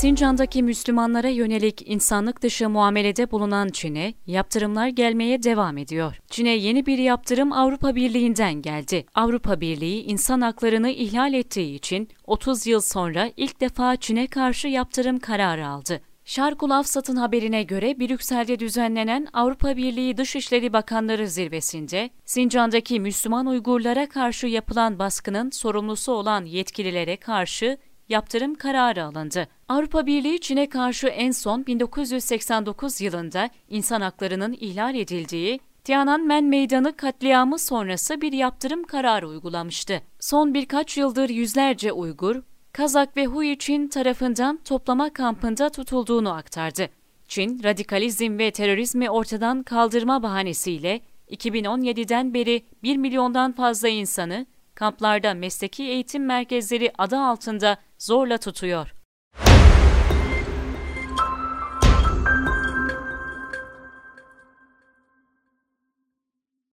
Sincan'daki Müslümanlara yönelik insanlık dışı muamelede bulunan Çin'e yaptırımlar gelmeye devam ediyor. Çin'e yeni bir yaptırım Avrupa Birliği'nden geldi. Avrupa Birliği insan haklarını ihlal ettiği için 30 yıl sonra ilk defa Çin'e karşı yaptırım kararı aldı. Şarkul Afsat'ın haberine göre Brüksel'de düzenlenen Avrupa Birliği Dışişleri Bakanları Zirvesi'nde Sincan'daki Müslüman Uygurlara karşı yapılan baskının sorumlusu olan yetkililere karşı yaptırım kararı alındı. Avrupa Birliği Çin'e karşı en son 1989 yılında insan haklarının ihlal edildiği Tiananmen Meydanı katliamı sonrası bir yaptırım kararı uygulamıştı. Son birkaç yıldır yüzlerce Uygur, Kazak ve Hui Çin tarafından toplama kampında tutulduğunu aktardı. Çin, radikalizm ve terörizmi ortadan kaldırma bahanesiyle 2017'den beri 1 milyondan fazla insanı kamplarda mesleki eğitim merkezleri adı altında zorla tutuyor.